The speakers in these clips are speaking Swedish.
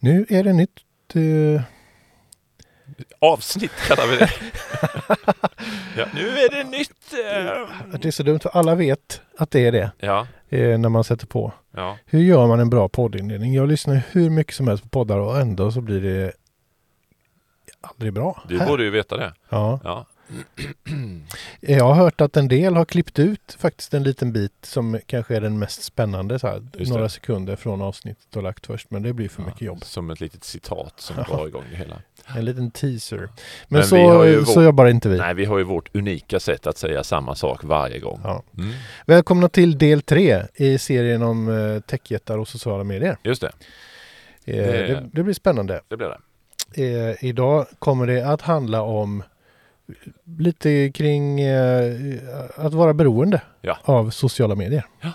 Nu är det nytt. eh, Avsnitt kallar vi det. ja, nu är det nytt! eh. det är så dumt för alla vet att det är det Ja, eh, när man sätter på. ja. Hur gör man en bra poddinledning? Jag lyssnar hur mycket som helst på poddar och ändå så blir det aldrig bra. Du Här. borde ju veta det. Ja. Ja, Jag har hört att en del har klippt ut faktiskt en liten bit som kanske är den mest spännande, så här, några sekunder från avsnittet och lagt först. Men det blir för mycket jobb. Som ett litet citat som Ja. drar igång det hela. En liten teaser. Men, Men så, vår- jobbar inte vi. Nej, vi har ju vårt unika sätt att säga samma sak varje gång. Ja. Mm, Välkomna till del tre i serien om uh, techjättar och sociala medier. just det, Eh, Det- det, det blir spännande. det blir det. Eh, idag kommer det att handla om lite kring eh, att vara beroende Ja. av sociala medier. Ja.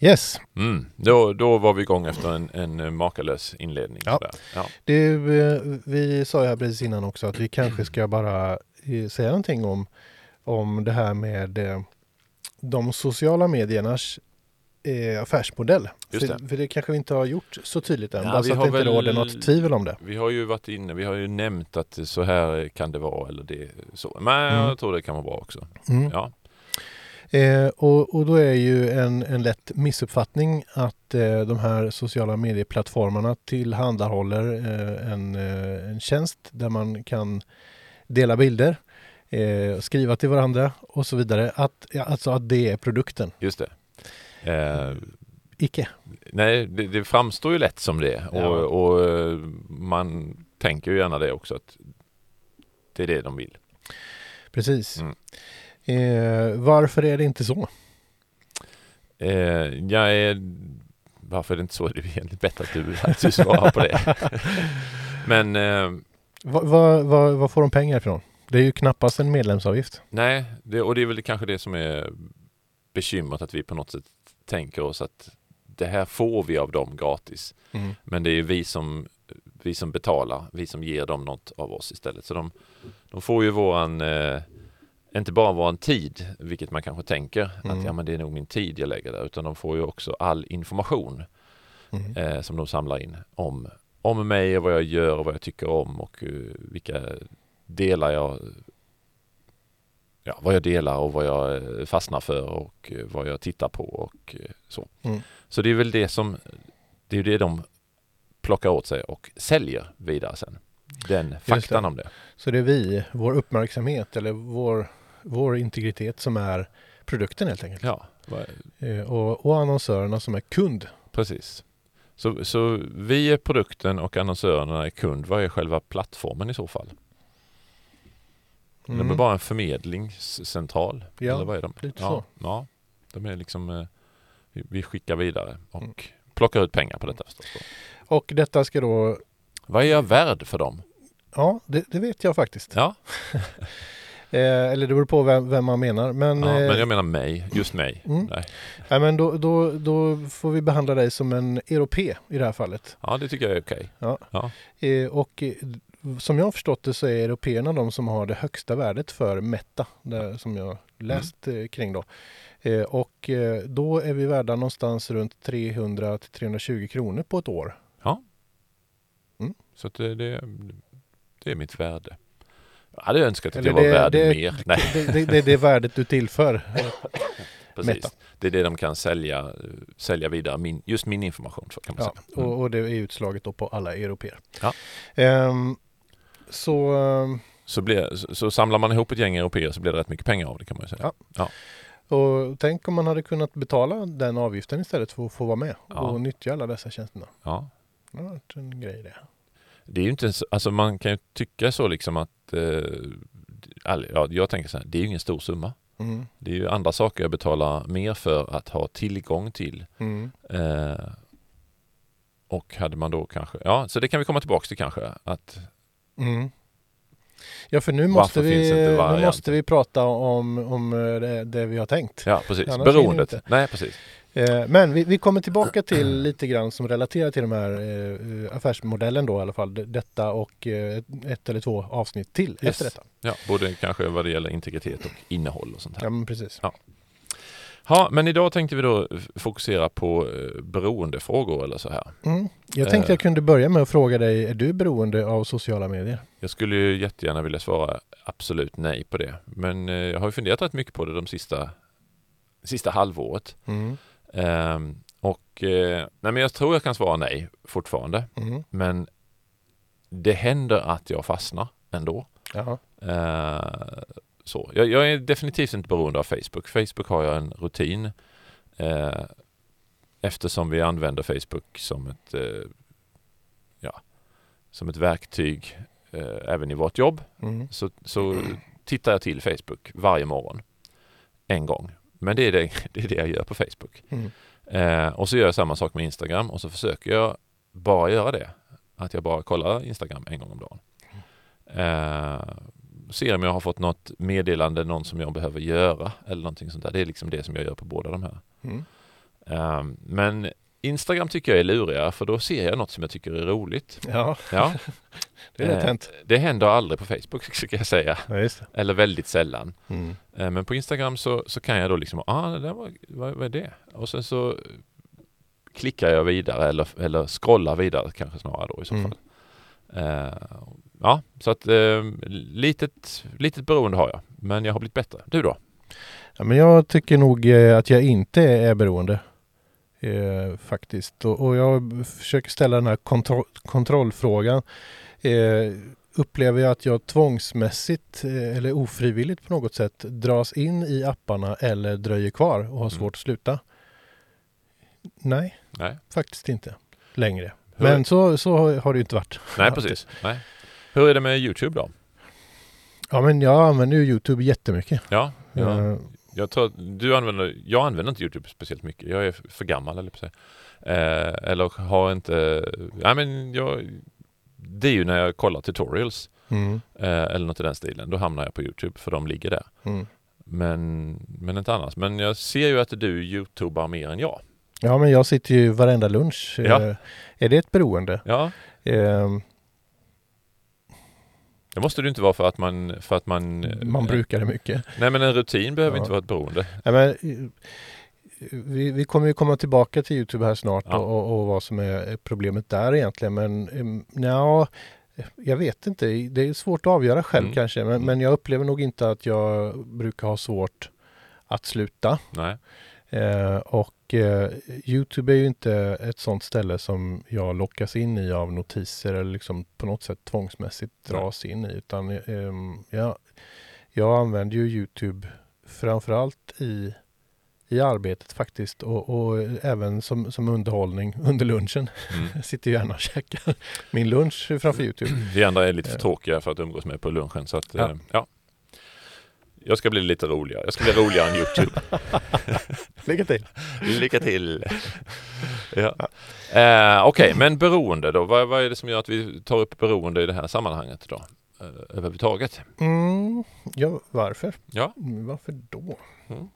Yes, Mm. Då, då var vi igång efter en, en makalös inledning. Ja. Ja. det, eh, vi sa ju här precis innan också att vi kanske ska bara eh, säga någonting om, om det här med eh, de sociala mediernas eh, affärsmodell. Just För, det. för det kanske vi inte har gjort så tydligt än, Ja, bara vi så att har det inte råder något tvivel om det. Vi har ju varit inne, vi har ju nämnt att så här kan det vara eller det så. Men Mm. jag tror det kan vara bra också. Mm. Ja, Eh, och, och då är ju en, en lätt missuppfattning att eh, de här sociala medieplattformarna tillhandahåller eh, en, eh, en tjänst där man kan dela bilder, eh, skriva till varandra och så vidare. Att, ja, alltså att det är produkten. just det. Eh, Icke. nej, det, det framstår ju lätt som det och, Ja. och eh, man tänker ju gärna det också att det är det de vill. Precis. Mm. Eh, varför är det inte så? Eh, jag är, varför är det inte så? Det är egentligen bättre att du, att du svarar på det. Men eh, Va, va, va, vad får de pengar ifrån? Det är ju knappast en medlemsavgift. nej, det, och det är väl kanske det som är bekymret att vi på något sätt tänker oss att det här får vi av dem gratis. Mm. Men det är ju vi som, vi som betalar, vi som ger dem något av oss istället. Så de, de får ju våran, eh, inte bara våran tid, vilket man kanske tänker Mm. att ja men det är nog min tid jag lägger där, utan de får ju också all information Mm. eh, som de samlar in om, om mig och vad jag gör och vad jag tycker om och eh, vilka delar jag Ja, vad jag delar och vad jag eh, fastnar för och eh, vad jag tittar på och eh, så. Mm. Så det är väl det som Det är det de plockar åt sig och säljer vidare sen. Den faktan det. om det. Så det är vi, vår uppmärksamhet eller vår, vår integritet som är produkten helt enkelt. Ja, och, och annonsörerna som är kund. precis. Så, så vi är produkten och annonsörerna är kund. Vad är själva plattformen i så fall? De är bara en förmedlingscentral? Ja, eller vad är de? lite ja, så. Ja, de är liksom eh, vi- skickar vidare och Mm. plockar ut pengar på detta förstås. Och detta ska då, Vad är jag värd för dem? ja det, det vet jag faktiskt. Ja, Eh, eller det beror på vem, vem man menar. Men, ja eh, men jag menar mig, just mig. Mm. Nej. nej, men då, då, då får vi behandla dig som en europe i det här fallet. Ja, det tycker jag är okej. Eh, och eh, som jag har förstått det så är européerna de som har det högsta värdet för Meta, där, som jag läst eh, kring då. Eh, och eh, då är vi värda någonstans runt 300 till 320 kronor på ett år. Så att det, det, det är mitt värde. Jag hade önskat att Eller jag var det- värd det- mer. Nej, Det, det, det är det värdet du tillför. precis. Meta. Det är det de kan sälja, sälja vidare, min, just min information. Så kan man Ja, säga. Mm. och, och det är utslaget på alla europeer. Ja. Ehm, så ehm, Så, blir, så, så samlar man ihop ett gäng europeer så blir det rätt mycket pengar av det kan man ju säga. Ja. och tänk om man hade kunnat betala den avgiften istället för att få vara med Ja. och nyttja alla dessa tjänsterna. Ja. Det har varit en grej det. Det är ju inte, så- alltså man kan ju tycka så liksom att, eh, all, ja, jag tänker så här, det är ju ingen stor summa. Mm. Det är ju andra saker jag betalar mer för att ha tillgång till. Mm. Eh, och hade man då kanske, ja så det kan vi komma tillbaka till kanske. Att, Mm. Ja, för nu måste, vi, nu måste vi prata om, om eh, det, det vi har tänkt. ja precis, Annars beroendet. Nej precis. Eh, men vi, vi, kommer tillbaka till lite grann som relaterar till de här eh, affärsmodellen då i alla fall. Detta och eh, ett eller två avsnitt till yes. efter detta. Ja, både kanske vad det gäller integritet och innehåll och sånt här. Ja, precis. Ja. Ja, men idag tänkte vi då fokusera på eh, beroendefrågor eller så här. Mm. Jag tänkte jag kunde börja med att fråga dig, är du beroende av sociala medier? Jag skulle ju jättegärna vilja svara absolut nej på det. Men jag har ju funderat rätt mycket på det de sista, sista halvåret. Mm. Um, och eh, nej, men jag tror jag kan svara nej fortfarande. Mm. Men det händer att jag fastnar ändå. Uh, så. Jag, jag, är definitivt inte beroende av Facebook. Facebook har jag en rutin uh, eftersom vi använder Facebook som ett, uh, ja, som ett verktyg även i vårt jobb. Mm. Så, så tittar jag till Facebook varje morgon en gång men det är det, det, är det jag gör på Facebook. Mm. Eh, och så gör jag samma sak med Instagram och så försöker jag bara göra det. Att jag bara kollar Instagram en gång om dagen. Eh, ser om jag har fått något meddelande, någon som jag behöver göra eller någonting sånt där. Det är liksom det som jag gör på båda de här. Mm. Eh, men Instagram tycker jag är lurigare för då ser jag något som jag tycker är roligt. Ja, ja. det är lätt eh, hänt. Det händer aldrig på Facebook ska jag säga. Ja, Eller väldigt sällan. Mm. Eh, men på Instagram så, så kan jag då liksom, ah, det där var, vad, vad är det? Och sen så klickar jag vidare eller, eller scrollar vidare kanske snarare då i så mm. fall. Uh, ja, så att uh, litet, litet beroende har jag, men jag har blivit bättre. Du då? Ja, men jag tycker nog att jag inte är beroende. Eh, faktiskt. Och, och, jag försöker ställa den här kontro kontrollfrågan. Eh, upplever jag att jag tvångsmässigt eh, eller ofrivilligt på något sätt dras in i apparna eller dröjer kvar och har mm. svårt att sluta? Nej, Nej, faktiskt inte längre. Hur Men så, så har det inte varit. Nej, precis. Nej. Hur är det med Youtube då? Ja, men jag använder ju Youtube jättemycket. Ja, ja. Uh, jag tror du använder, jag använder inte Youtube speciellt mycket. Jag är för gammal eller på sig. Eh, eller har inte, nej men jag, det är ju när jag kollar tutorials mm. eh, eller något i den stilen. Då hamnar jag på Youtube för de ligger där. Mm. Men, men inte annars. Men jag ser ju att du youtubar mer än jag. Ja men jag sitter ju varenda lunch. Ja. Eh, är det ett beroende? Ja. Det måste det inte vara för att man... För att man, man eh, brukar det mycket. Nej men en rutin behöver ja. inte vara ett beroende. Nej, men, eh, vi, vi kommer ju komma tillbaka till Youtube här snart ja. och, och, vad som är problemet där egentligen. Men ja, jag vet inte. Det är svårt att avgöra själv mm. kanske. Men, mm. men jag upplever nog inte att jag brukar ha svårt att sluta. Nej. Eh, och eh, Youtube är ju inte ett sånt ställe som jag lockas in i av notiser eller liksom på något sätt tvångsmässigt dras in i. Utan eh, jag, jag använder ju Youtube framförallt i, i arbetet faktiskt och, och även som, som underhållning under lunchen. Mm. jag sitter gärna och käkar min lunch framför Youtube. Vi andra är lite för eh. tråkiga för att umgås med på lunchen. Så att, ja. Eh, ja. Jag ska bli lite roligare. Jag ska bli roligare än Youtube. Lycka till! Lycka till! ja. eh, Okej, okay, men beroende då? Vad, vad, är det som gör att vi tar upp beroende i det här sammanhanget då? Eh, överhuvudtaget? Mm, ja, varför? Ja. Varför då? Mm.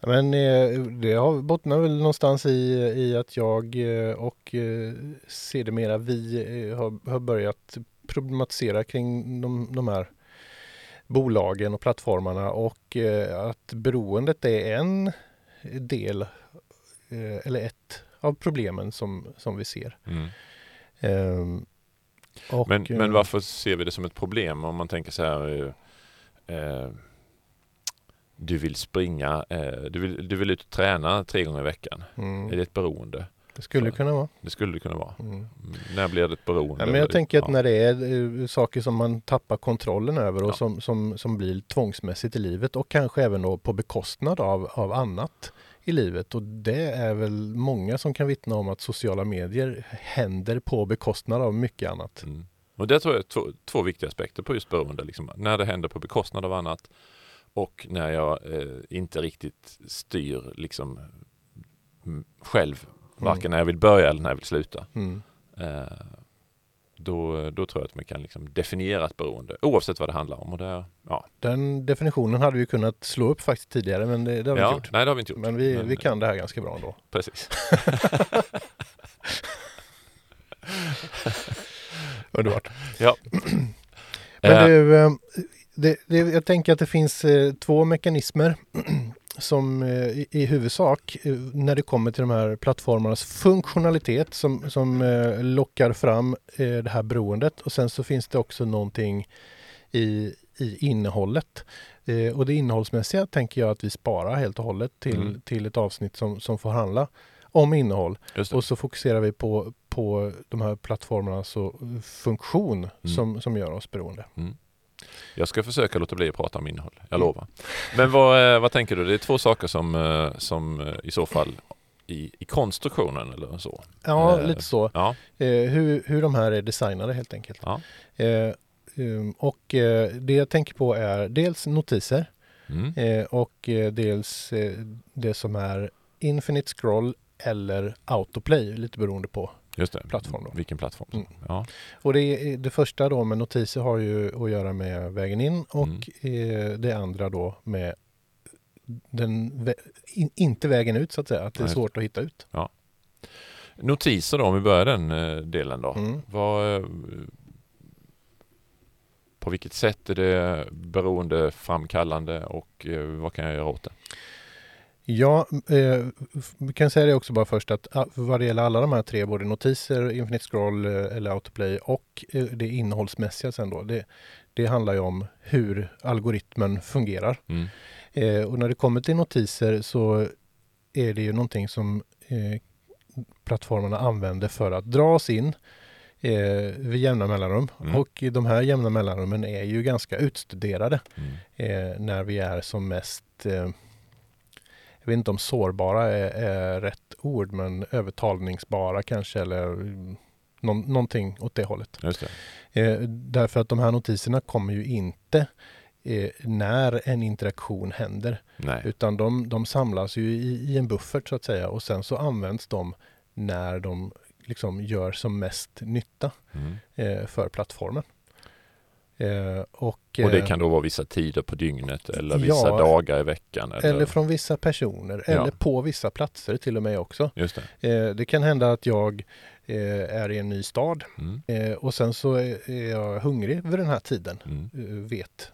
Men eh, det bottnar väl någonstans i, i att jag eh, och eh, sedermera vi har, har börjat problematisera kring de, de här bolagen och plattformarna och eh, att beroendet är en del eh, eller ett av problemen som, som vi ser. Mm. Um, och, men, men varför ser vi det som ett problem om man tänker så här eh, du vill springa, eh, du, vill, du vill ut och träna tre gånger i veckan. Mm. Är det ett beroende? Det skulle så, kunna vara. Det skulle kunna vara. Mm. När blir det ett beroende? Ja, men jag tänker att när det är eh, saker som man tappar kontrollen över och ja. som, som, som blir tvångsmässigt i livet och kanske även då på bekostnad av, av annat i livet. Och det är väl många som kan vittna om att sociala medier händer på bekostnad av mycket annat. Mm. Och det tror jag är två, två viktiga aspekter på just beroende. Liksom, när det händer på bekostnad av annat och när jag eh, inte riktigt styr liksom själv Varken när jag vill börja eller när jag vill sluta. Mm. Uh, då, då tror jag att man kan liksom definiera ett beroende oavsett vad det handlar om. Och det, ja. Den definitionen hade vi kunnat slå upp faktiskt tidigare men det, det har vi ja, inte gjort. Nej, det har vi inte gjort. Men vi, men, vi kan det här ganska bra ändå. Precis. Underbart. Ja. Men Eh, du, eh, det, det, jag tänker att det finns eh, två mekanismer som eh, i, i huvudsak eh, när det kommer till de här plattformarnas funktionalitet som, som eh, lockar fram det här beroendet och sen så finns det också någonting i, i innehållet. Eh, och det innehållsmässiga tänker jag att vi sparar helt och hållet till, Mm. till ett avsnitt som, som får handla om innehåll. Och så fokuserar vi på, på de här plattformarnas och funktion Mm. som, som gör oss beroende. Jag ska försöka låta bli att prata om innehåll, jag Mm. lovar. Men vad, eh, vad tänker du? Det är två saker som, eh, som eh, i så fall i, i konstruktionen eller så. Ja, Eh, lite så. Ja, Eh, hur, hur de här är designade helt enkelt. ja. Eh, um, och det jag tänker på är dels notiser Mm. och dels det som är Infinite Scroll eller Autoplay, lite beroende på. Just det. Plattform då. Vilken plattform. Mm. Ja. Och det, är- det första då med notiser har ju att göra med vägen in och Mm. eh, det andra då med den, vä- in, inte vägen ut så att säga, att det är svårt att hitta ut. Notiser då, om vi börjar den eh, delen då. Mm. Vad, eh, på vilket sätt är det beroendeframkallande och vad kan jag göra åt det? Ja, eh, vi kan säga det också bara först att ah, vad det gäller alla de här tre, både notiser, Infinite Scroll eh, eller Autoplay och eh, det innehållsmässiga sen då, det, det handlar ju om hur algoritmen fungerar. Mm. Eh, och när det kommer till notiser så är det ju någonting som eh, plattformarna använder för att dra oss in eh, vid jämna mellanrum. Mm. Och de här jämna mellanrummen är ju ganska utstuderade Mm. eh, när vi är som mest eh, jag vet inte om sårbara är, är rätt ord, men övertalningsbara kanske eller mm, någon, någonting åt det hållet. Det. Eh, därför att de här notiserna kommer ju inte eh, när en interaktion händer, Nej. utan de, de samlas ju i, i en buffert så att säga och sen så används de när de liksom gör som mest nytta Mm. eh, för plattformen. Eh, och, Och det eh, kan då vara vissa tider på dygnet eller vissa Ja. dagar i veckan? Eller, Eller från vissa personer Ja. eller på vissa platser till och med också. Just det. Eh, det kan hända att jag är i en ny stad Mm. och sen så är jag hungrig vid den här tiden, Mm. vet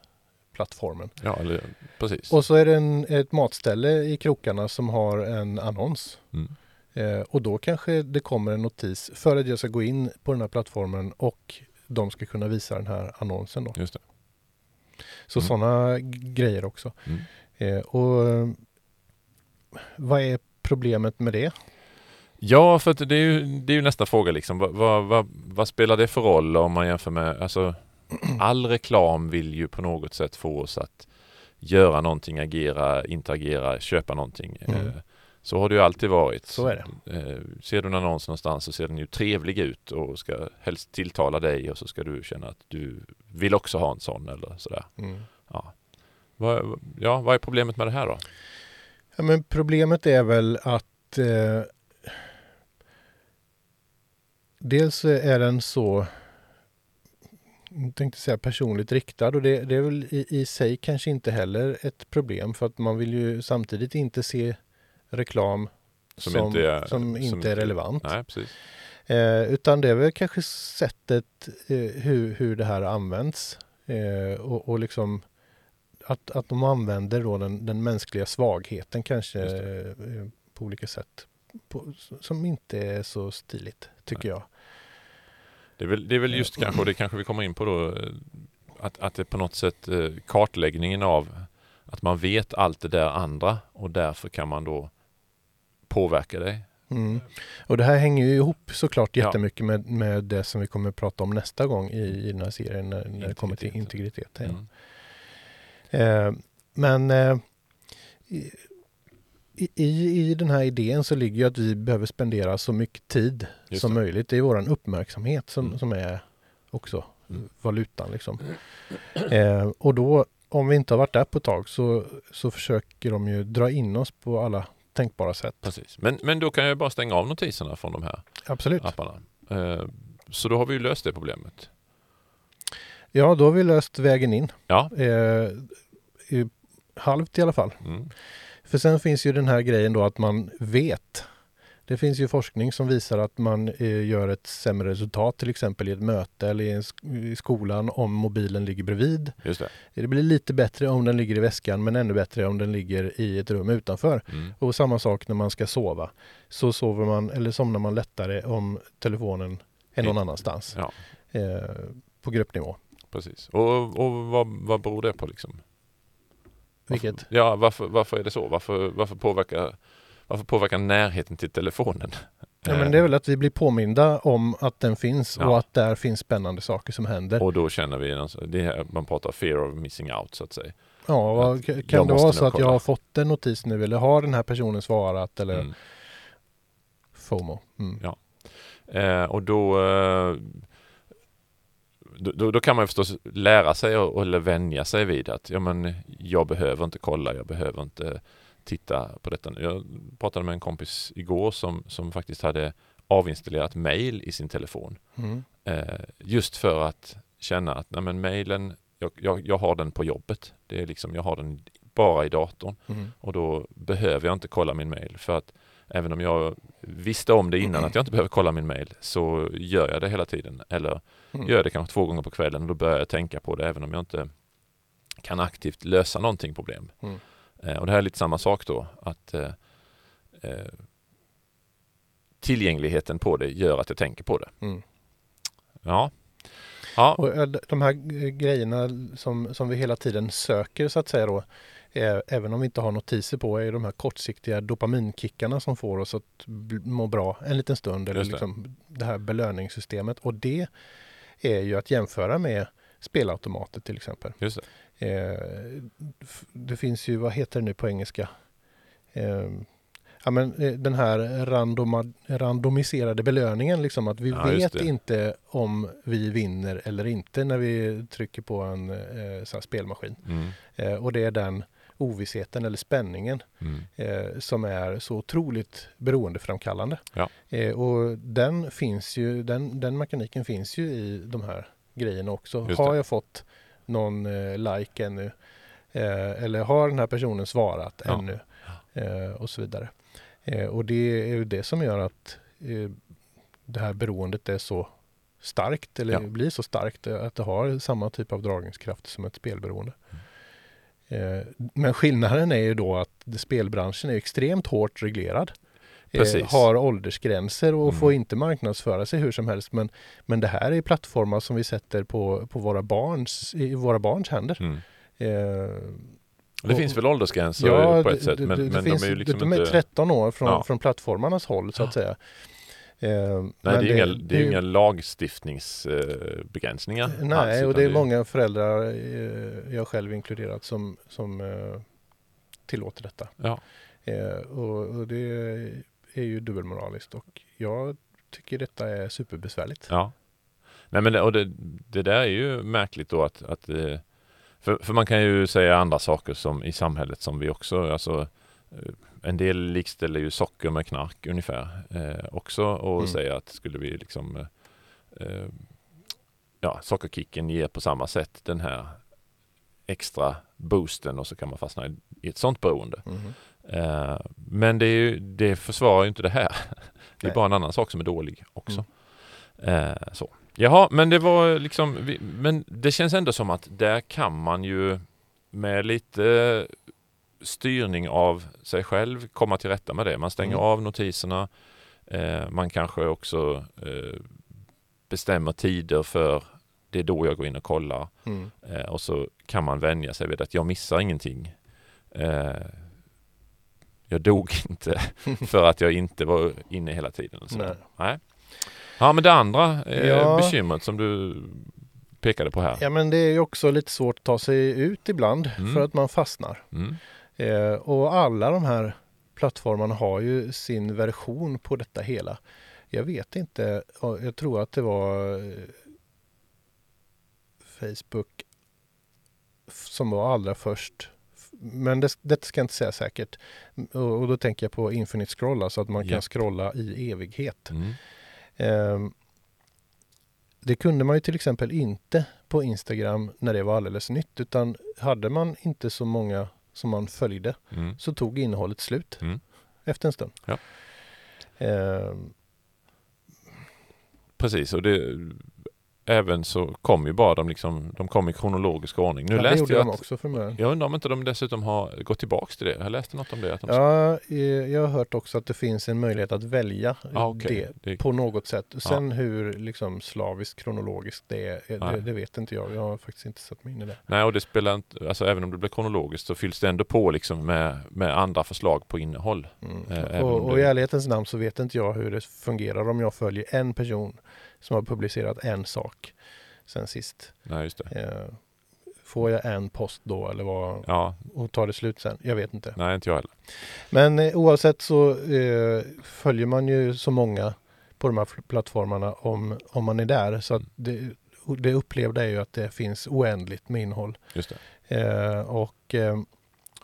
plattformen. Ja, eller, precis. Och så är det en, ett matställe i krokarna som har en annons. Mm. Eh, och då kanske det kommer en notis för att jag ska gå in på den här plattformen och de ska kunna visa den här annonsen. Då. Just det. Så Mm. sådana grejer också. Mm. Eh, och eh, vad är problemet med det? Ja, för det är ju, det är ju nästa fråga liksom. Vad, vad, vad, vad spelar det för roll om man jämför med, alltså all reklam vill ju på något sätt få oss att göra någonting, agera, interagera, köpa någonting. Mm. Så har det ju alltid varit. Så är det. Eh, Ser du en annons någonstans så ser den ju trevlig ut och ska helst tilltala dig och så ska du känna att du vill också ha en sån eller sådär. Mm. Ja. Vad, ja, vad är problemet med det här då? Ja, men problemet är väl att eh, dels är den så jag tänkte säga personligt riktad och det, det är väl i, i sig kanske inte heller ett problem för att man vill ju samtidigt inte se reklam Som som, inte är- som inte är relevant. Nej, precis. Eh, utan det är väl kanske sättet eh, hur, hur det här används. Eh, och, och liksom att, att de använder då den, den mänskliga svagheten kanske eh, på olika sätt. På, som inte är så stiligt, tycker jag. Det är väl, det är väl just kanske, och det kanske vi kommer in på då, eh, att, att det på något sätt eh, kartläggningen av att man vet allt det där andra och därför kan man då påverka dig. Mm. Och det här hänger ju ihop såklart Ja. jättemycket med, med det som vi kommer att prata om nästa gång i, i den här serien när, när det kommer till Integritet. integritet. Ja. Mm. Eh, men eh, i, i, i den här idén så ligger ju att vi behöver spendera så mycket tid Just som det. möjligt. Det är våran uppmärksamhet som, Mm. som är också Mm. valutan. Liksom. Eh, och då, om vi inte har varit där på ett tag så, så försöker de ju dra in oss på alla tänkbara sätt. Precis. Men, men då kan jag bara stänga av notiserna från de här Absolut. apparna. Eh, så då har vi ju löst det problemet. Ja, då har vi löst vägen in. Ja. Eh, i, halvt i alla fall. Mm. För sen finns ju den här grejen då att man vet. Det finns ju forskning som visar att man eh, gör ett sämre resultat till exempel i ett möte eller i, i skolan om mobilen ligger bredvid. Just det. Det blir lite bättre om den ligger i väskan men ännu bättre om den ligger i ett rum utanför. Mm. Och samma sak när man ska sova. Så sover man eller somnar man lättare om telefonen är någon annanstans Ja, eh, på gruppnivå. precis. Och, och vad, vad beror det på liksom? Vilket? Varför, ja, varför, varför är det så? Varför, varför, påverkar, varför påverkar närheten till telefonen? Ja, men det är väl att vi blir påminda om att den finns Ja. och att där finns spännande saker som händer. Och då känner vi, det här, man pratar fear of missing out så att säga. Ja, vad- kan jag det vara så att jag har fått en notis nu eller har den här personen svarat eller Mm. FOMO? Mm. Ja. Eh, och då, eh, då, då, kan man förstås lära sig och, eller vänja sig vid att ja, men jag behöver inte kolla, jag behöver inte titta på detta. nu. Jag pratade med en kompis igår som, som faktiskt hade avinstallerat mail i sin telefon. Mm. Eh, just för att känna att nej, men mailen, jag, jag, jag har den på jobbet. Det är liksom, jag har den bara i datorn. Mm. Och då behöver jag inte kolla min mail för att även om jag visste om det innan att jag inte behöver kolla min mail så gör jag det hela tiden. Eller Mm. gör jag det kanske två gånger på kvällen och då börjar jag tänka på det även om jag inte kan aktivt lösa någonting problem. Eh, och det här är lite samma sak då att eh, eh, tillgängligheten på det gör att jag tänker på det. Mm. Ja. Ja, Och de här grejerna som, som vi hela tiden söker så att säga då, även om vi inte har notiser på, är de här kortsiktiga dopaminkickarna som får oss att må bra en liten stund. Eller det. liksom det här belöningssystemet. Och det är ju att jämföra med spelautomater till exempel. just det. Eh, det finns ju, vad heter det nu på engelska? Eh, ja, men, eh, den här randoma, randomiserade belöningen, liksom att vi Ja, vet inte om vi vinner eller inte när vi trycker på en eh, spelmaskin. Mm. Eh, och det är den ovissheten eller spänningen Mm. eh, som är så otroligt beroendeframkallande. Ja. Eh, och den finns ju, den, den mekaniken finns ju i de här grejerna också. Just Har det. jag fått någon eh, like ännu? Eh, eller har den här personen svarat Ja. ännu? Eh, och så vidare. Och det är ju det som gör att det här beroendet är så starkt eller Ja. blir så starkt att det har samma typ av dragningskraft som ett spelberoende. Eh, Men skillnaden är ju då att spelbranschen är extremt hårt reglerad. Eh. Har åldersgränser och Mm. får inte marknadsföra sig hur som helst. Men, men det här är plattformar som vi sätter på, på våra barns, i våra barns händer. Mm. Eh, Det Och- finns väl åldersgränser Ja, på ett det- sätt det- men, det men finns, de är ju liksom de är inte... 13 år från, Ja. från plattformarnas håll så att säga. Eh, Nej, det är, inga, det är inga lagstiftningsbegränsningar Nej, alls, och det är många föräldrar, eh, jag själv inkluderat, som, som eh, tillåter detta. Ja, Eh, och, och det är ju dubbelmoraliskt och jag tycker detta är superbesvärligt. ja. Nej, men det, och det, det där är ju märkligt då att, att eh, för, för man kan ju säga andra saker som i samhället som vi också, alltså eh, en del likställer ju socker med knark ungefär eh, också och Mm. säger att skulle vi liksom eh, eh, ja, sockerkicken ger på samma sätt den här extra boosten och så kan man fastna i, ett sånt beroende. Mhm. Eh, men det, är ju, det försvarar ju inte det här. Det är Nej. bara en annan sak som är dålig också. Eh, så. Jaha, men det var liksom, men det känns ändå som att där kan man ju med lite styrning av sig själv komma till rätta med det. Man stänger Mm. av notiserna. Eh, man kanske också bestämmer tider för det är då jag går in och kollar. Mm. Och så kan man vänja sig vid att jag missar ingenting. Jag dog inte för att jag inte var inne hela tiden. Så. Nej. Nej. Ja, men det andra eh, Ja. bekymret som du pekade på här. Ja men det är ju också lite svårt att ta sig ut ibland Mm. för att man fastnar. Mm. Eh, och alla de här plattformarna har ju sin version på detta hela. Jag vet inte, ja, jag tror att det var eh, Facebook som var allra först. Men det, det ska jag inte säga säkert. Och, och då tänker jag på Infinite Scroll, alltså att man Ja. kan scrolla i evighet. Mm. Ehm, det kunde man ju till exempel inte på Instagram när det var alldeles nytt utan hade man inte så många som man följde Mm. så tog innehållet slut Mm. efter en stund. Ja. Eh, Precis, och det, även så kom ju bara de liksom, de kom i kronologisk ordning. Nu ja, det läste gjorde jag de att, också början. jag undrar om inte de dessutom har gått tillbaks till det. Jag läste något om det. Att de, Ja, jag har hört också att det finns en möjlighet att välja Ah, okej. det Det- på något sätt. Sen hur liksom slaviskt kronologiskt det är, det, det vet inte jag. Jag har faktiskt inte satt mig in i det. Nej, och det spelar inte, alltså även om det blir kronologiskt så fylls det ändå på liksom med, med andra förslag på innehåll. Mm. Även och, och det- i ärlighetens namn så vet inte jag hur det fungerar om jag följer en person som har publicerat en sak sen sist. Nej, just det. Eh, får jag en post då eller vad? Ja, Och tar det slut sen? Jag vet inte. nej inte jag heller. Men eh, oavsett så eh, följer man ju så många på de här plattformarna om, om man är där. Så att det, det upplevda är ju att det finns oändligt med innehåll. Just det. Eh, och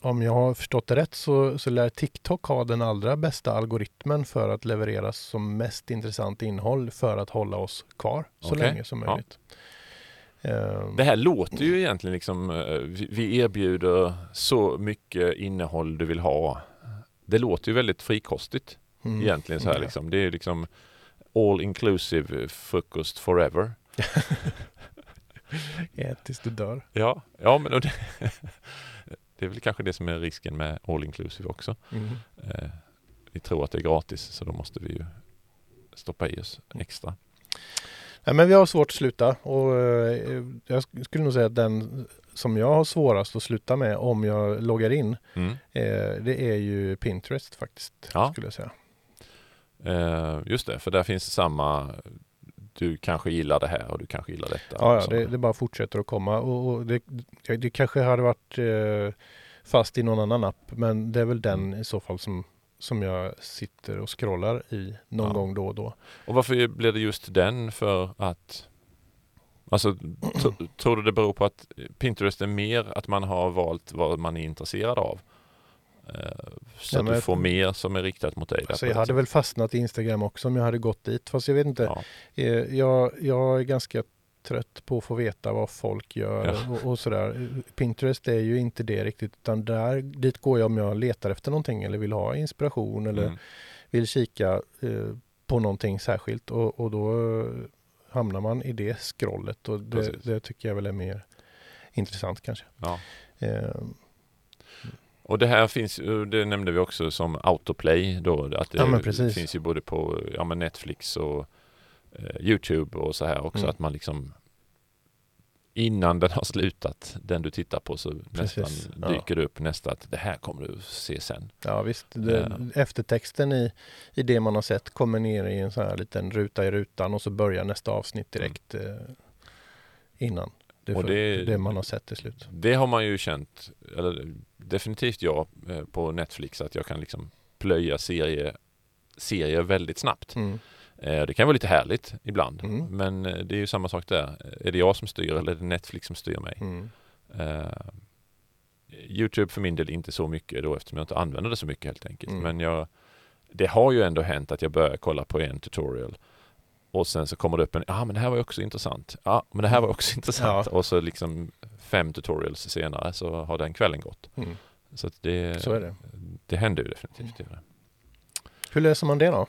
om jag har förstått det rätt så, så lär TikTok ha den allra bästa algoritmen för att leverera som mest intressant innehåll för att hålla oss kvar så Okej. länge som Ja. möjligt. Eh, Det här låter ju egentligen liksom, eh, vi erbjuder så mycket innehåll du vill ha. Det låter ju väldigt frikostigt mm, egentligen så här ja. liksom. Det är liksom all inclusive frukost forever. Ät tills du dör. Ja, ja men det, det är väl kanske det som är risken med all inclusive också. Mm. Eh, vi tror att det är gratis så då måste vi ju stoppa i oss extra. Nej, men vi har svårt att sluta och eh, jag sk- skulle nog säga att den som jag har svårast att sluta med om jag loggar in Mm. eh, det är ju Pinterest faktiskt. Ja. Skulle jag säga. Eh, just det, för där finns samma du kanske gillar det här och du kanske gillar detta. Ja, ja Så- det, det bara fortsätter att komma och, och det, det, kanske hade varit eh, fast i någon annan app men det är väl den Mm. i så fall som, som jag sitter och scrollar i någon Ja. gång då och då. Och varför blir det just den för att Alltså, tr- tror du det beror på att Pinterest är mer att man har valt vad man är intresserad av? Eh, Så Ja, att du får mer som är riktat mot dig? Alltså jag hade sätt. väl fastnat i Instagram också om jag hade gått dit fast jag vet inte. Ja. Eh, Jag, jag är ganska trött på att få veta vad folk gör Ja. och, och sådär. Pinterest är ju inte det riktigt utan där, dit går jag om jag letar efter någonting eller vill ha inspiration eller Mm. vill kika eh, på någonting särskilt och, och då eh, hamnar man i det scrollet och det, det tycker jag väl är mer intressant kanske. Ja. Eh, Och det här finns, det nämnde vi också som autoplay då, att det Ja, finns ju både på ja, men Netflix och eh, Youtube och så här också Mm. att man liksom innan den har slutat, den du tittar på så Precis, nästan ja. dyker det upp nästa att det här kommer du se sen. ja visst, det, eftertexten i, i det man har sett kommer ner i en sån här liten ruta i rutan och så börjar nästa avsnitt direkt eh, innan det, Och det- det man har sett till slut. Det har man ju känt, eller definitivt jag eh, på Netflix att jag kan liksom plöja serier, serier väldigt snabbt. Mm. Eh, Det kan vara lite härligt ibland, Mm. men eh, det är ju samma sak där. Är det jag som styr eller är det Netflix som styr mig? Mm. Eh, Youtube för min del inte så mycket då eftersom jag inte använder det så mycket helt enkelt. Mm. Men jag, det har ju ändå hänt att jag börjar kolla på en tutorial och sen så kommer det upp en, ja ah, men det här var också intressant. Ja, men det här var också intressant. Ja. Och så liksom fem tutorials senare så har den kvällen gått. Mm. Så det, Så är det. det händer ju definitivt. det. Hur löser man det då?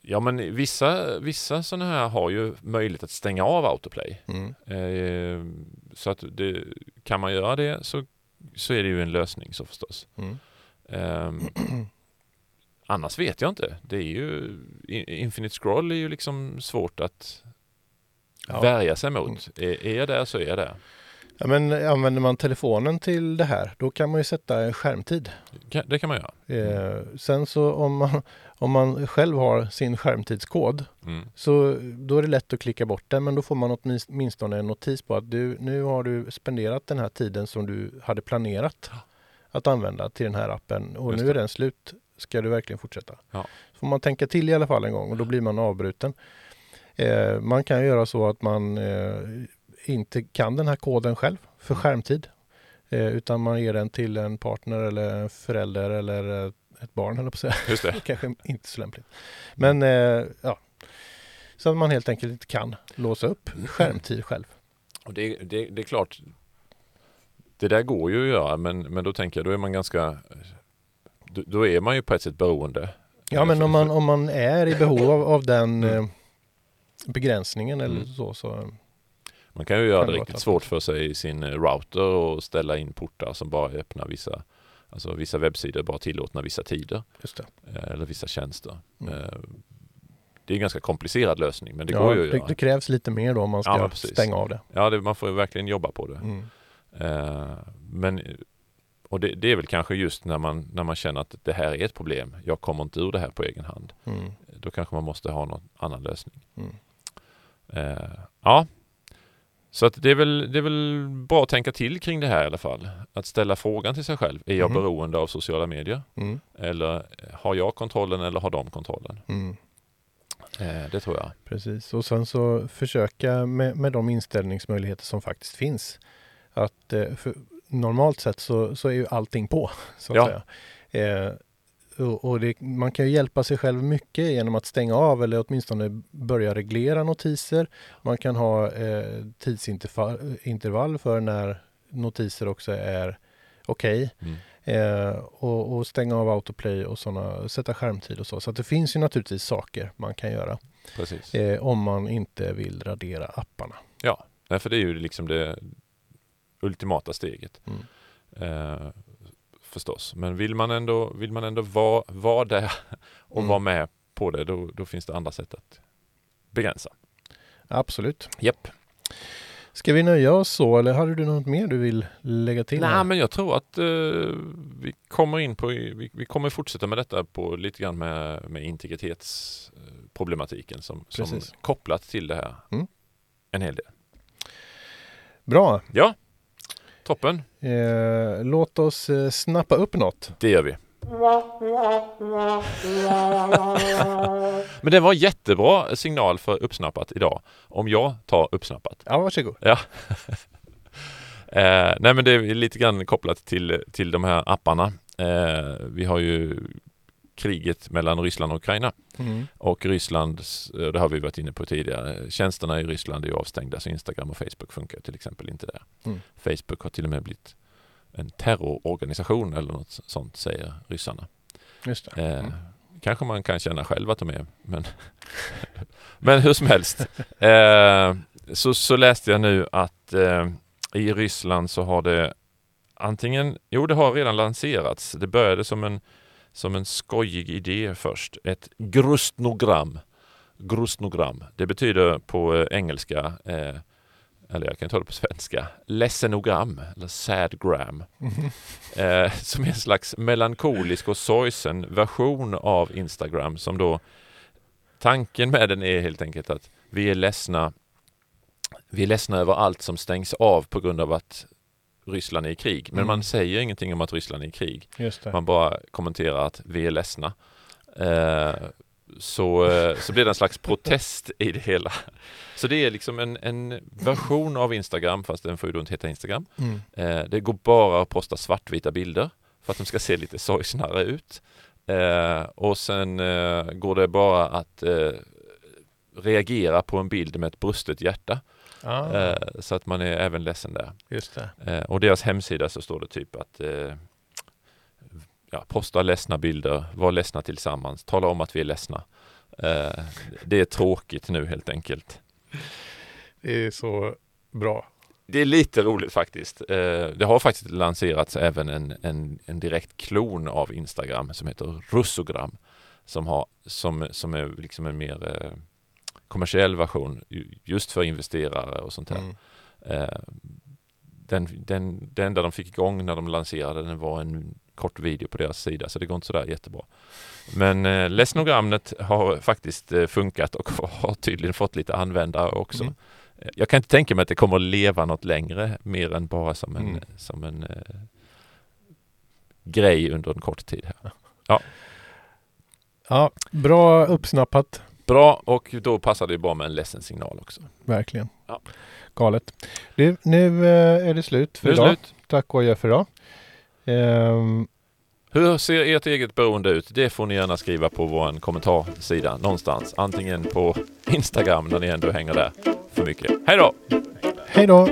Ja men vissa, vissa sådana här har ju möjlighet att stänga av autoplay. Mm. Eh, så att det, kan man göra det så, så är det ju en lösning så förstås. Mm. Ehm, annars vet jag inte. Det är ju, Infinite Scroll är ju liksom svårt att Ja. värja sig mot. Är, är jag där så är jag där. Ja, men använder man telefonen till det här, då kan man ju sätta en skärmtid. Det kan man göra. Eh, sen så om man, om man själv har sin skärmtidskod Mm. så då är det lätt att klicka bort den men då får man åtminstone en notis på att du, nu har du spenderat den här tiden som du hade planerat att använda till den här appen och Just nu är det. den slut. Ska du verkligen fortsätta? Ja. Så får man tänka till i alla fall en gång och då blir man avbruten. Eh, man kan göra så att man eh, inte kan den här koden själv för Mm. skärmtid. Eh, utan man ger den till en partner eller en förälder eller eh, ett barn, höll på att säga. Just det. Kanske inte så lämpligt. Men eh, ja, Så att man helt enkelt inte kan låsa upp skärmtid själv. Och det, det, det är klart, det där går ju att göra men, men då tänker jag då är man ganska då, är man ju på ett sätt beroende. Ja men om man, om man är i behov av, av den Mm. eh, begränsningen eller Mm. så, så Man kan ju göra det riktigt svårt för sig i sin eh, router och ställa in portar som bara öppnar vissa Alltså vissa webbsidor bara tillåtna vissa tider eh, eller vissa tjänster. Mm. Det är en ganska komplicerad lösning men det ja, går ju att det, göra. det krävs lite mer då om man Ja, ska precis. stänga av det. Ja, det, man får ju verkligen jobba på det. Mm. Men och det, det är väl kanske just när man, när man känner att det här är ett problem. Jag kommer inte ur det här på egen hand. Mm. Då kanske man måste ha någon annan lösning. Mm. Eh, ja, så att det, är väl, det är väl bra att tänka till kring det här i alla fall. Att ställa frågan till sig själv. Är jag Mhm. beroende av sociala medier? Mm. Eller har jag kontrollen eller har de kontrollen? Mm. Eh, det tror jag. Precis, och sen så försöka med, med de inställningsmöjligheter som faktiskt finns. Att eh, för normalt sett så, så är ju allting på, så att Ja. säga. Eh, och och det, man kan ju hjälpa sig själv mycket genom att stänga av eller åtminstone börja reglera notiser. Man kan ha eh, tidsintervall intervall för när notiser också är okej. Mm. Eh, och, och stänga av autoplay och sådana, sätta skärmtid och så. Så det finns ju naturligtvis saker man kan göra eh, om man inte vill radera apparna. Ja, nej, för det är ju liksom det ultimata steget. Mm. Eh, förstås. Men vill man ändå, vill man ändå vara, vara där och Mm. vara med på det, då, då finns det andra sätt att begränsa. Absolut. Japp. Ska vi nöja oss så eller hade du något mer du vill lägga till? här? Nej, men jag tror att eh, vi kommer in på, vi, vi kommer fortsätta med detta på lite grann med, med integritetsproblematiken som, som kopplat till det här. Mm. En hel del. Bra. Ja, toppen. Eh, låt oss eh, snappa upp något. Det gör vi. Men det var jättebra signal för uppsnappat idag. Om jag tar uppsnappat. Ja, varsågod. Eh, nej men det är lite grann kopplat till, till de här apparna. Eh, vi har ju kriget mellan Ryssland och Ukraina. Mm. Och Ryssland, eh, det har vi varit inne på tidigare, tjänsterna i Ryssland är avstängda så Instagram och Facebook funkar till exempel inte där. Mm. Facebook har till och med blivit en terrororganisation eller något sånt säger ryssarna. Just. Eh, Mm. Kanske man kan känna själv att de är, men, men hur som helst. Eh, så, så läste jag nu att eh, i Ryssland så har det antingen, jo det har redan lanserats, det började som en, som en skojig idé först, ett grustnogram. Grustnogram, det betyder på eh, engelska, eh, eller jag kan ta det på svenska, ledsenogram eller sadgram. Eh, som är en slags melankolisk och sorgsen version av Instagram som då tanken med den är helt enkelt att vi är ledsna vi är ledsna över allt som stängs av på grund av att Ryssland är i krig. Men Mm. man säger ingenting om att Ryssland är i krig. Man bara kommenterar att vi är ledsna. Eh, så, eh, så blir det en slags protest i det hela. Så det är liksom en, en version av Instagram, fast den får ju då inte heta Instagram. Mm. Eh, det går bara att posta svartvita bilder för att de ska se lite sorgsnare ut. Eh, och sen eh, går det bara att eh, reagera på en bild med ett brustet hjärta. Ah, Eh, så att man är även ledsen där. just det. Eh, och deras hemsida så står det typ att eh, ja, posta ledsna bilder, var ledsna tillsammans, tala om att vi är ledsna. Det är tråkigt nu helt enkelt. Det är så bra. Det är lite roligt faktiskt. Det har faktiskt lanserats även en, en, en direkt klon av Instagram som heter Russogram. Som, har, som, som är liksom en mer kommersiell version ju- just för investerare och sånt här. Mm. Eh, den, den, det enda de fick igång när de lanserade den var en kort video på deras sida så det går inte sådär jättebra. Men eh, Lesnogrammet har faktiskt eh, funkat och har tydligen fått lite användare också. Mm. Eh, Jag kan inte tänka mig att det kommer att leva något längre mer än bara som en, Mm. som en eh, grej under en kort tid. Här. Ja, bra uppsnappat. Bra och då passar det bra med en ledsen signal också. Verkligen. Ja. Galet. Du, nu eh, är det slut för Nu idag. slut. Tack och adjö för idag. Ehm, Hur ser ert eget beroende ut? Det får ni gärna skriva på vår kommentarsida någonstans. Antingen på Instagram där ni ändå hänger där för mycket. Hej då! Hej då!